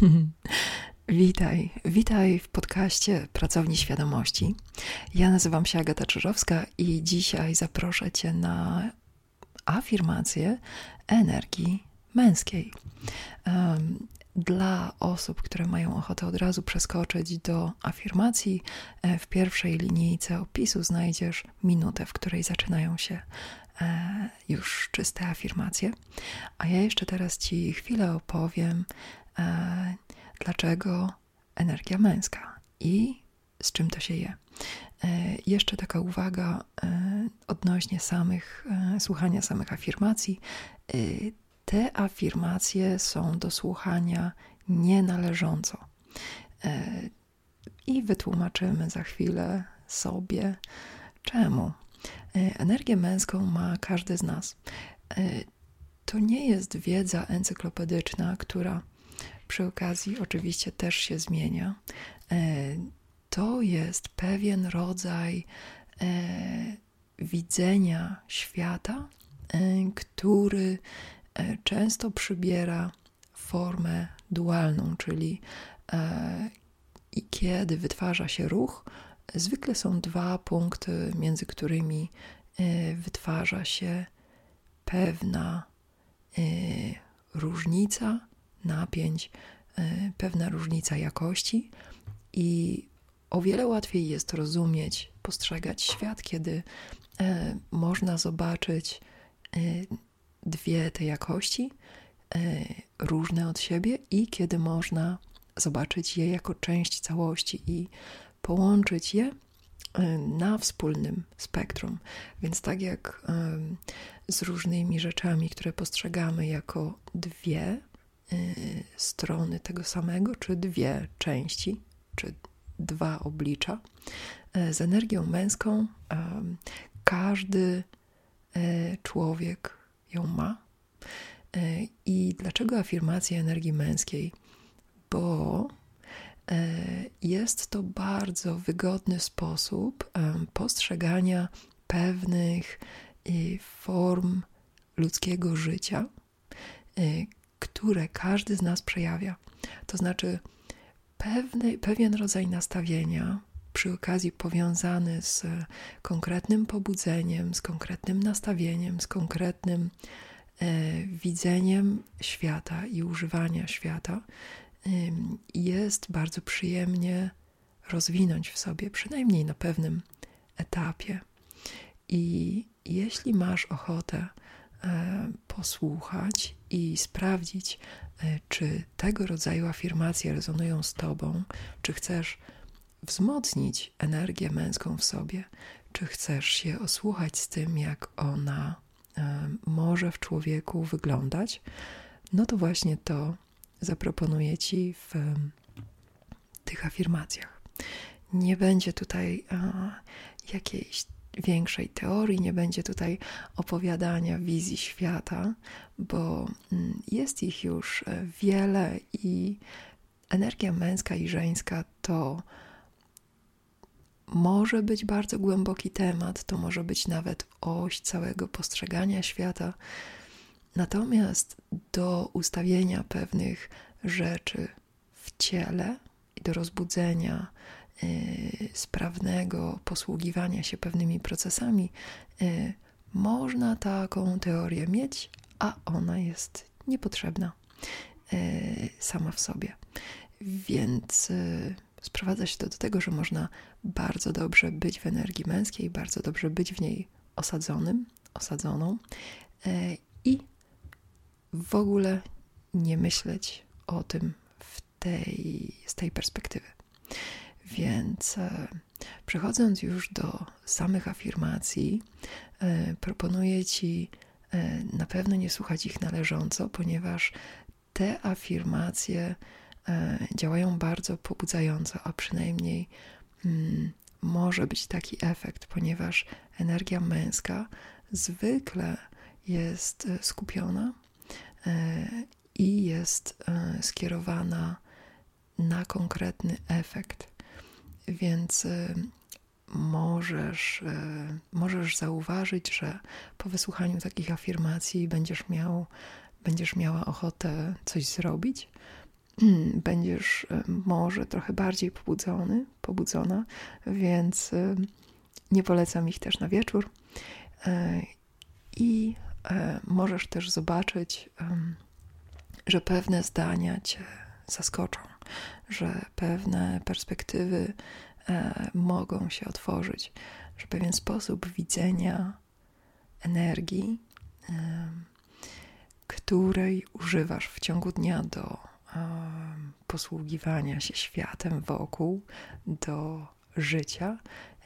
Witaj, witaj w podcaście Pracowni Świadomości. Ja nazywam się Agata Czyżowska i dzisiaj zaproszę Cię na afirmację energii męskiej. Dla osób, które mają ochotę od razu przeskoczyć do afirmacji, e, w pierwszej linijce opisu znajdziesz minutę, w której zaczynają się e, już czyste afirmacje. A ja jeszcze teraz Ci chwilę opowiem, e, dlaczego energia męska i z czym to się je. Jeszcze taka uwaga odnośnie samych, słuchania samych afirmacji te afirmacje są do słuchania nienależąco. E, I wytłumaczymy za chwilę sobie, czemu. E, energię męską ma każdy z nas. E, to nie jest wiedza encyklopedyczna, która przy okazji oczywiście też się zmienia. To jest pewien rodzaj widzenia świata, który E, często przybiera formę dualną, czyli e, kiedy wytwarza się ruch, zwykle są dwa punkty, między którymi e, wytwarza się pewna różnica napięć, pewna różnica jakości i o wiele łatwiej jest rozumieć, postrzegać świat, kiedy można zobaczyć dwie te jakości, e, różne od siebie, i kiedy można zobaczyć je jako część całości i połączyć je e, na wspólnym spektrum. Więc tak jak z różnymi rzeczami, które postrzegamy jako dwie e, strony tego samego, czy dwie części, czy dwa oblicza, z energią męską każdy człowiek ją ma. I dlaczego afirmacja energii męskiej? Bo jest to bardzo wygodny sposób postrzegania pewnych form ludzkiego życia, które każdy z nas przejawia. To znaczy, pewien rodzaj nastawienia, przy okazji powiązany z konkretnym pobudzeniem, z konkretnym nastawieniem, z konkretnym e, widzeniem świata i używania świata, e, jest bardzo przyjemnie rozwinąć w sobie, przynajmniej na pewnym etapie. I jeśli masz ochotę posłuchać i sprawdzić, e, czy tego rodzaju afirmacje rezonują z Tobą, czy chcesz wzmocnić energię męską w sobie, czy chcesz się osłuchać z tym, jak ona e, może w człowieku wyglądać, no to właśnie to zaproponuję Ci w tych afirmacjach. Nie będzie tutaj jakiejś większej teorii, nie będzie tutaj opowiadania wizji świata, bo mm, jest ich już e, wiele i energia męska i żeńska to może być bardzo głęboki temat, to może być nawet oś całego postrzegania świata. Natomiast do ustawienia pewnych rzeczy w ciele i do rozbudzenia sprawnego posługiwania się pewnymi procesami, y, można taką teorię mieć, a ona jest niepotrzebna y, sama w sobie. Więc sprowadza się to do tego, że można bardzo dobrze być w energii męskiej, bardzo dobrze być w niej osadzonym, osadzoną i w ogóle nie myśleć o tym w tej, z tej perspektywy. Więc e, przechodząc już do samych afirmacji, e, proponuję Ci na pewno nie słuchać ich należąco, ponieważ te afirmacje działają bardzo pobudzająco, a przynajmniej Hmm, może być taki efekt, ponieważ energia męska zwykle jest e, skupiona e, i jest e, skierowana na konkretny efekt. Więc możesz, możesz zauważyć, że po wysłuchaniu takich afirmacji będziesz miał, będziesz miała ochotę coś zrobić, będziesz może trochę bardziej pobudzony, pobudzona, więc nie polecam ich też na wieczór. I możesz też zobaczyć, że pewne zdania cię zaskoczą, że pewne perspektywy mogą się otworzyć, że pewien sposób widzenia energii, której używasz w ciągu dnia do posługiwania się światem wokół, do życia,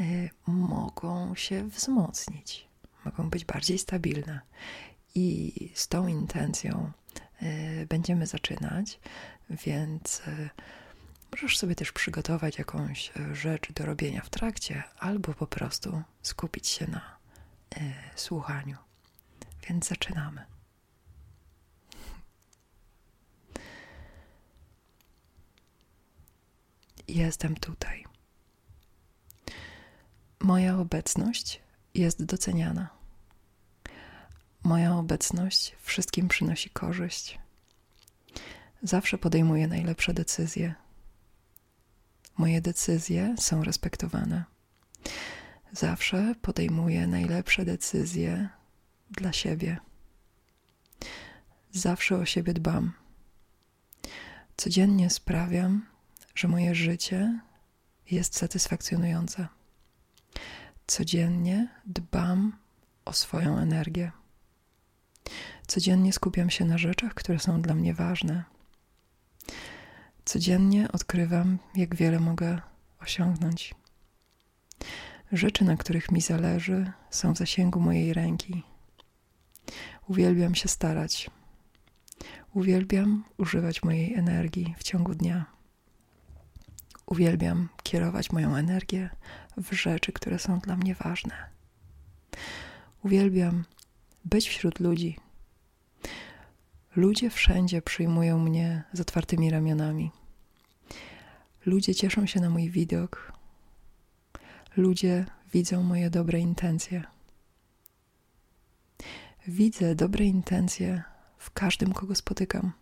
e, mogą się wzmocnić, mogą być bardziej stabilne. I z tą intencją e, będziemy zaczynać, więc e, możesz sobie też przygotować jakąś rzecz do robienia w trakcie, albo po prostu skupić się na słuchaniu. Więc zaczynamy. Jestem tutaj. Moja obecność jest doceniana. Moja obecność wszystkim przynosi korzyść. Zawsze podejmuję najlepsze decyzje. Moje decyzje są respektowane. Zawsze podejmuję najlepsze decyzje dla siebie. Zawsze o siebie dbam. Codziennie sprawiam, że moje życie jest satysfakcjonujące. Codziennie dbam o swoją energię. Codziennie skupiam się na rzeczach, które są dla mnie ważne. Codziennie odkrywam, jak wiele mogę osiągnąć. Rzeczy, na których mi zależy, są w zasięgu mojej ręki. Uwielbiam się starać. Uwielbiam używać mojej energii w ciągu dnia. Uwielbiam kierować moją energię w rzeczy, które są dla mnie ważne. Uwielbiam być wśród ludzi. Ludzie wszędzie przyjmują mnie z otwartymi ramionami. Ludzie cieszą się na mój widok. Ludzie widzą moje dobre intencje. Widzę dobre intencje w każdym, kogo spotykam.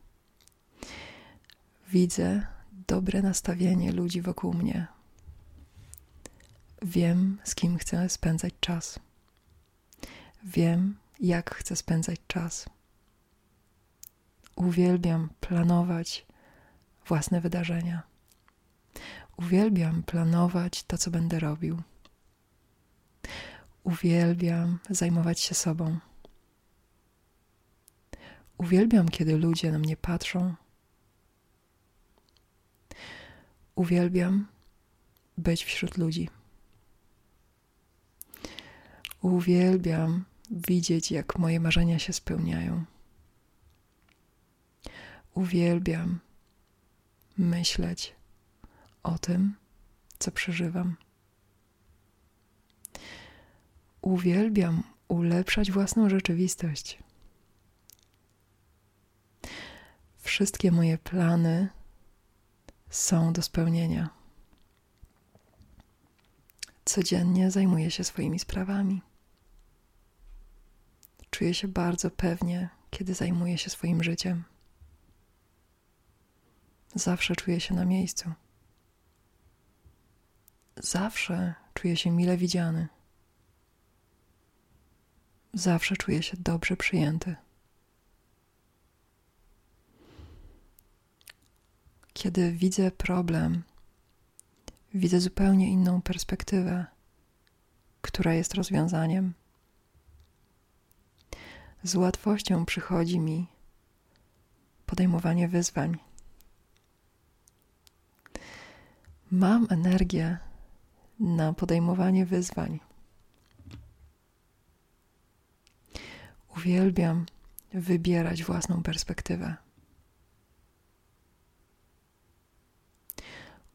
Widzę dobre nastawienie ludzi wokół mnie. Wiem, z kim chcę spędzać czas. Wiem, jak chcę spędzać czas. Uwielbiam planować własne wydarzenia. Uwielbiam planować to, co będę robił. Uwielbiam zajmować się sobą. Uwielbiam, kiedy ludzie na mnie patrzą Uwielbiam być wśród ludzi. Uwielbiam widzieć, jak moje marzenia się spełniają. Uwielbiam myśleć o tym, co przeżywam. Uwielbiam ulepszać własną rzeczywistość. Wszystkie moje plany są do spełnienia. Codziennie zajmuję się swoimi sprawami. Czuję się bardzo pewnie, kiedy zajmuję się swoim życiem. Zawsze czuję się na miejscu. Zawsze czuję się mile widziany. Zawsze czuję się dobrze przyjęty. Kiedy widzę problem, widzę zupełnie inną perspektywę, która jest rozwiązaniem. Z łatwością przychodzi mi podejmowanie wyzwań. Mam energię na podejmowanie wyzwań. Uwielbiam wybierać własną perspektywę.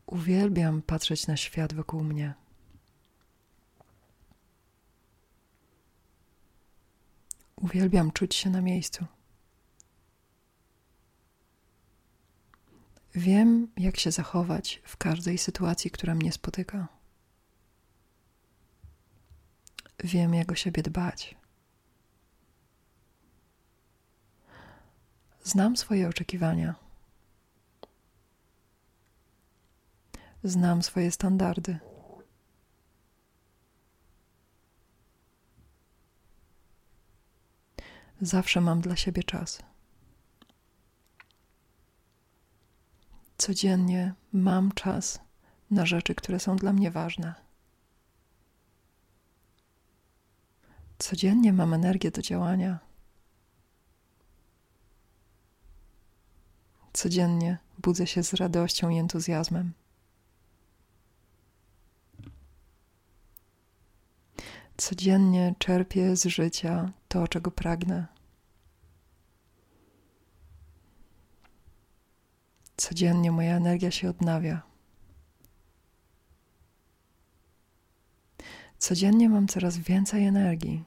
Uwielbiam patrzeć na świat wokół mnie. Uwielbiam czuć się na miejscu. Wiem, jak się zachować w każdej sytuacji, która mnie spotyka. Wiem, jak o siebie dbać. Znam swoje oczekiwania Znam swoje standardy. Zawsze mam dla siebie czas. Codziennie mam czas na rzeczy, które są dla mnie ważne. Codziennie mam energię do działania. Codziennie budzę się z radością i entuzjazmem. Codziennie czerpię z życia to, czego pragnę. Codziennie moja energia się odnawia. Codziennie mam coraz więcej energii.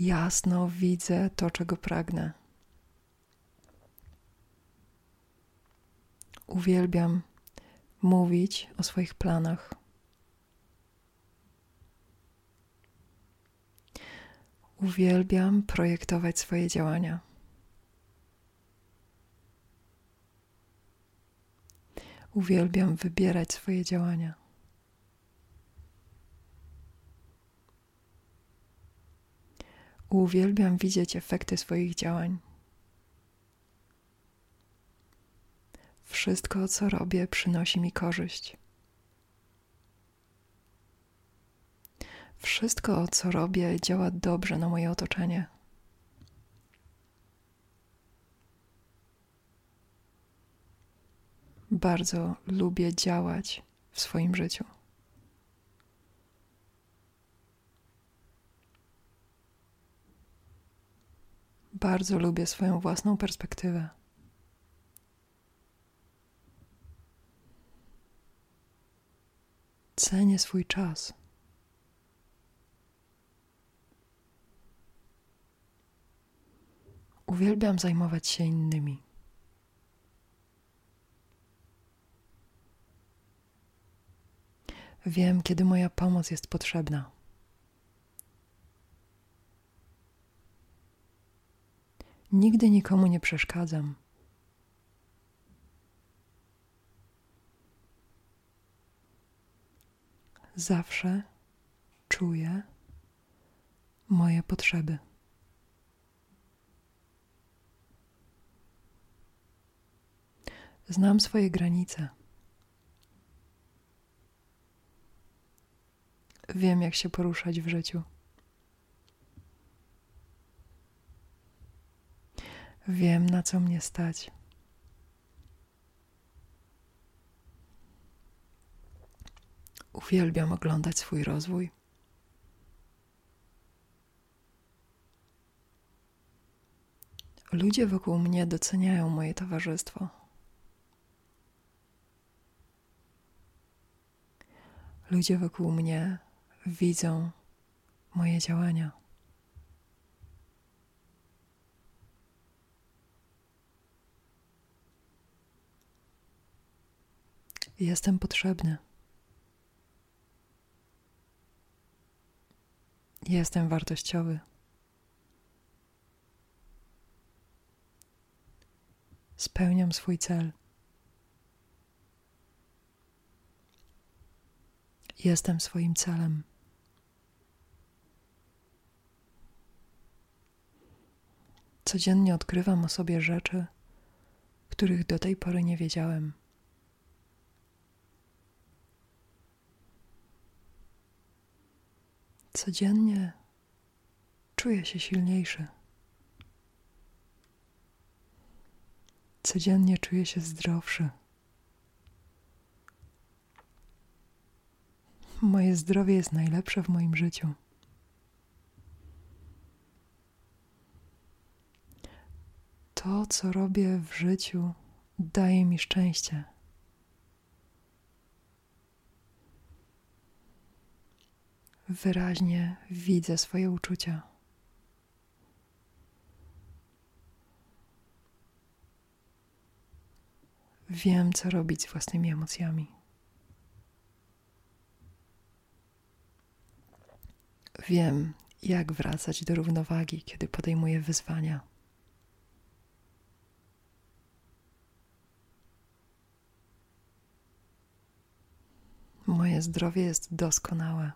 Jasno widzę to, czego pragnę. Uwielbiam mówić o swoich planach. Uwielbiam projektować swoje działania. Uwielbiam wybierać swoje działania. Uwielbiam widzieć efekty swoich działań. Wszystko, co robię, przynosi mi korzyść. Wszystko, co robię, działa dobrze na moje otoczenie. Bardzo lubię działać w swoim życiu. Bardzo lubię swoją własną perspektywę. Cenię swój czas. Uwielbiam zajmować się innymi. Wiem, kiedy moja pomoc jest potrzebna. Nigdy nikomu nie przeszkadzam. Zawsze czuję moje potrzeby. Znam swoje granice. Wiem, jak się poruszać w życiu. Wiem, na co mnie stać. Uwielbiam oglądać swój rozwój. Ludzie wokół mnie doceniają moje towarzystwo. Ludzie wokół mnie widzą moje działania. Jestem potrzebny. Jestem wartościowy. Spełniam swój cel. Jestem swoim celem. Codziennie odkrywam o sobie rzeczy, których do tej pory nie wiedziałem. Codziennie czuję się silniejszy. Codziennie czuję się zdrowszy. Moje zdrowie jest najlepsze w moim życiu. To, co robię w życiu, daje mi szczęście. Wyraźnie widzę swoje uczucia. Wiem, co robić z własnymi emocjami. Wiem, jak wracać do równowagi, kiedy podejmuję wyzwania. Moje zdrowie jest doskonałe.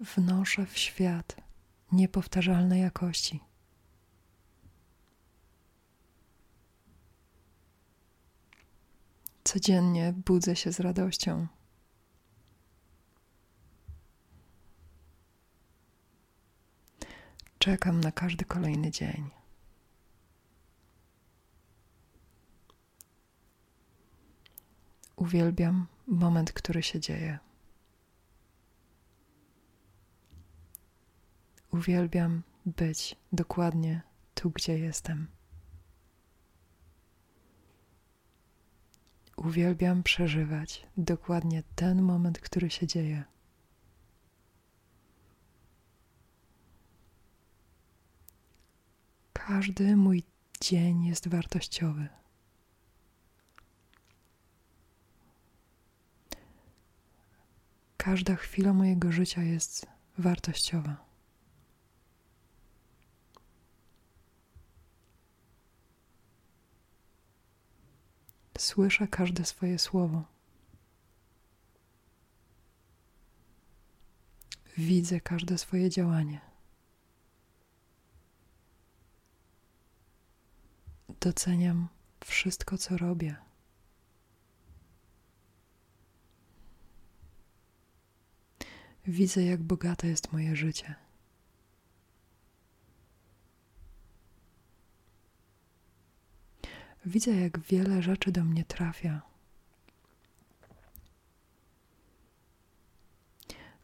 Wnoszę w świat niepowtarzalnej jakości. Codziennie budzę się z radością. Czekam na każdy kolejny dzień. Uwielbiam moment, który się dzieje. Uwielbiam być dokładnie tu, gdzie jestem. Uwielbiam przeżywać dokładnie ten moment, który się dzieje. Każdy mój dzień jest wartościowy. Każda chwila mojego życia jest wartościowa. Słyszę każde swoje słowo. Widzę każde swoje działanie. Doceniam wszystko, co robię. Widzę, jak bogate jest moje życie. Widzę, jak wiele rzeczy do mnie trafia.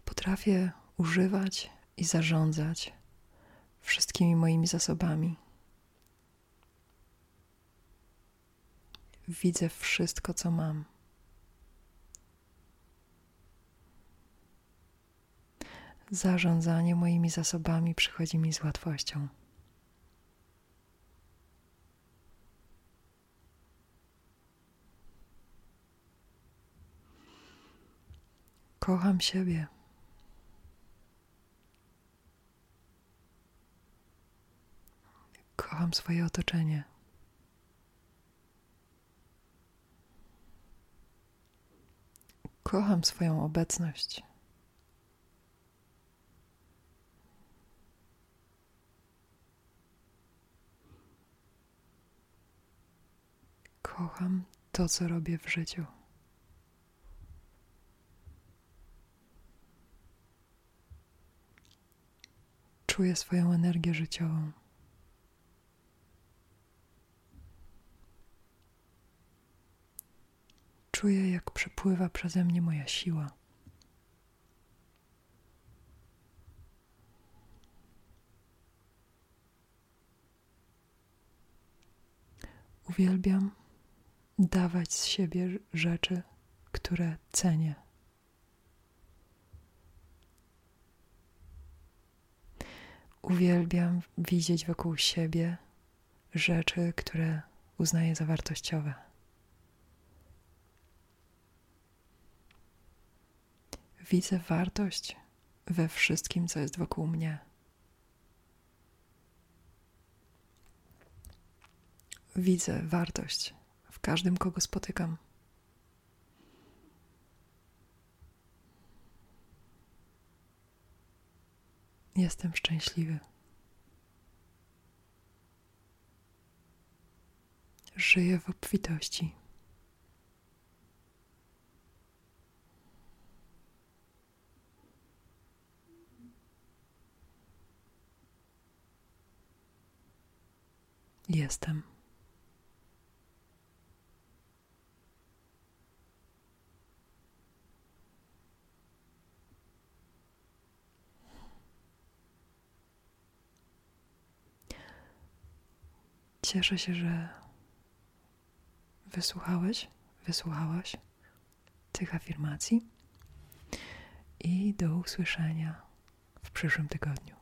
Potrafię używać i zarządzać wszystkimi moimi zasobami. Widzę wszystko, co mam. Zarządzanie moimi zasobami przychodzi mi z łatwością. Kocham siebie. Kocham swoje otoczenie. Kocham swoją obecność. Kocham to, co robię w życiu. Czuję swoją energię życiową. Czuję, jak przepływa przeze mnie moja siła. Uwielbiam dawać z siebie rzeczy, które cenię. Uwielbiam widzieć wokół siebie rzeczy, które uznaję za wartościowe. Widzę wartość we wszystkim, co jest wokół mnie. Widzę wartość w każdym, kogo spotykam. Jestem szczęśliwy. Żyję w obfitości. Jestem. Cieszę się, że wysłuchałeś, wysłuchałaś tych afirmacji i do usłyszenia w przyszłym tygodniu.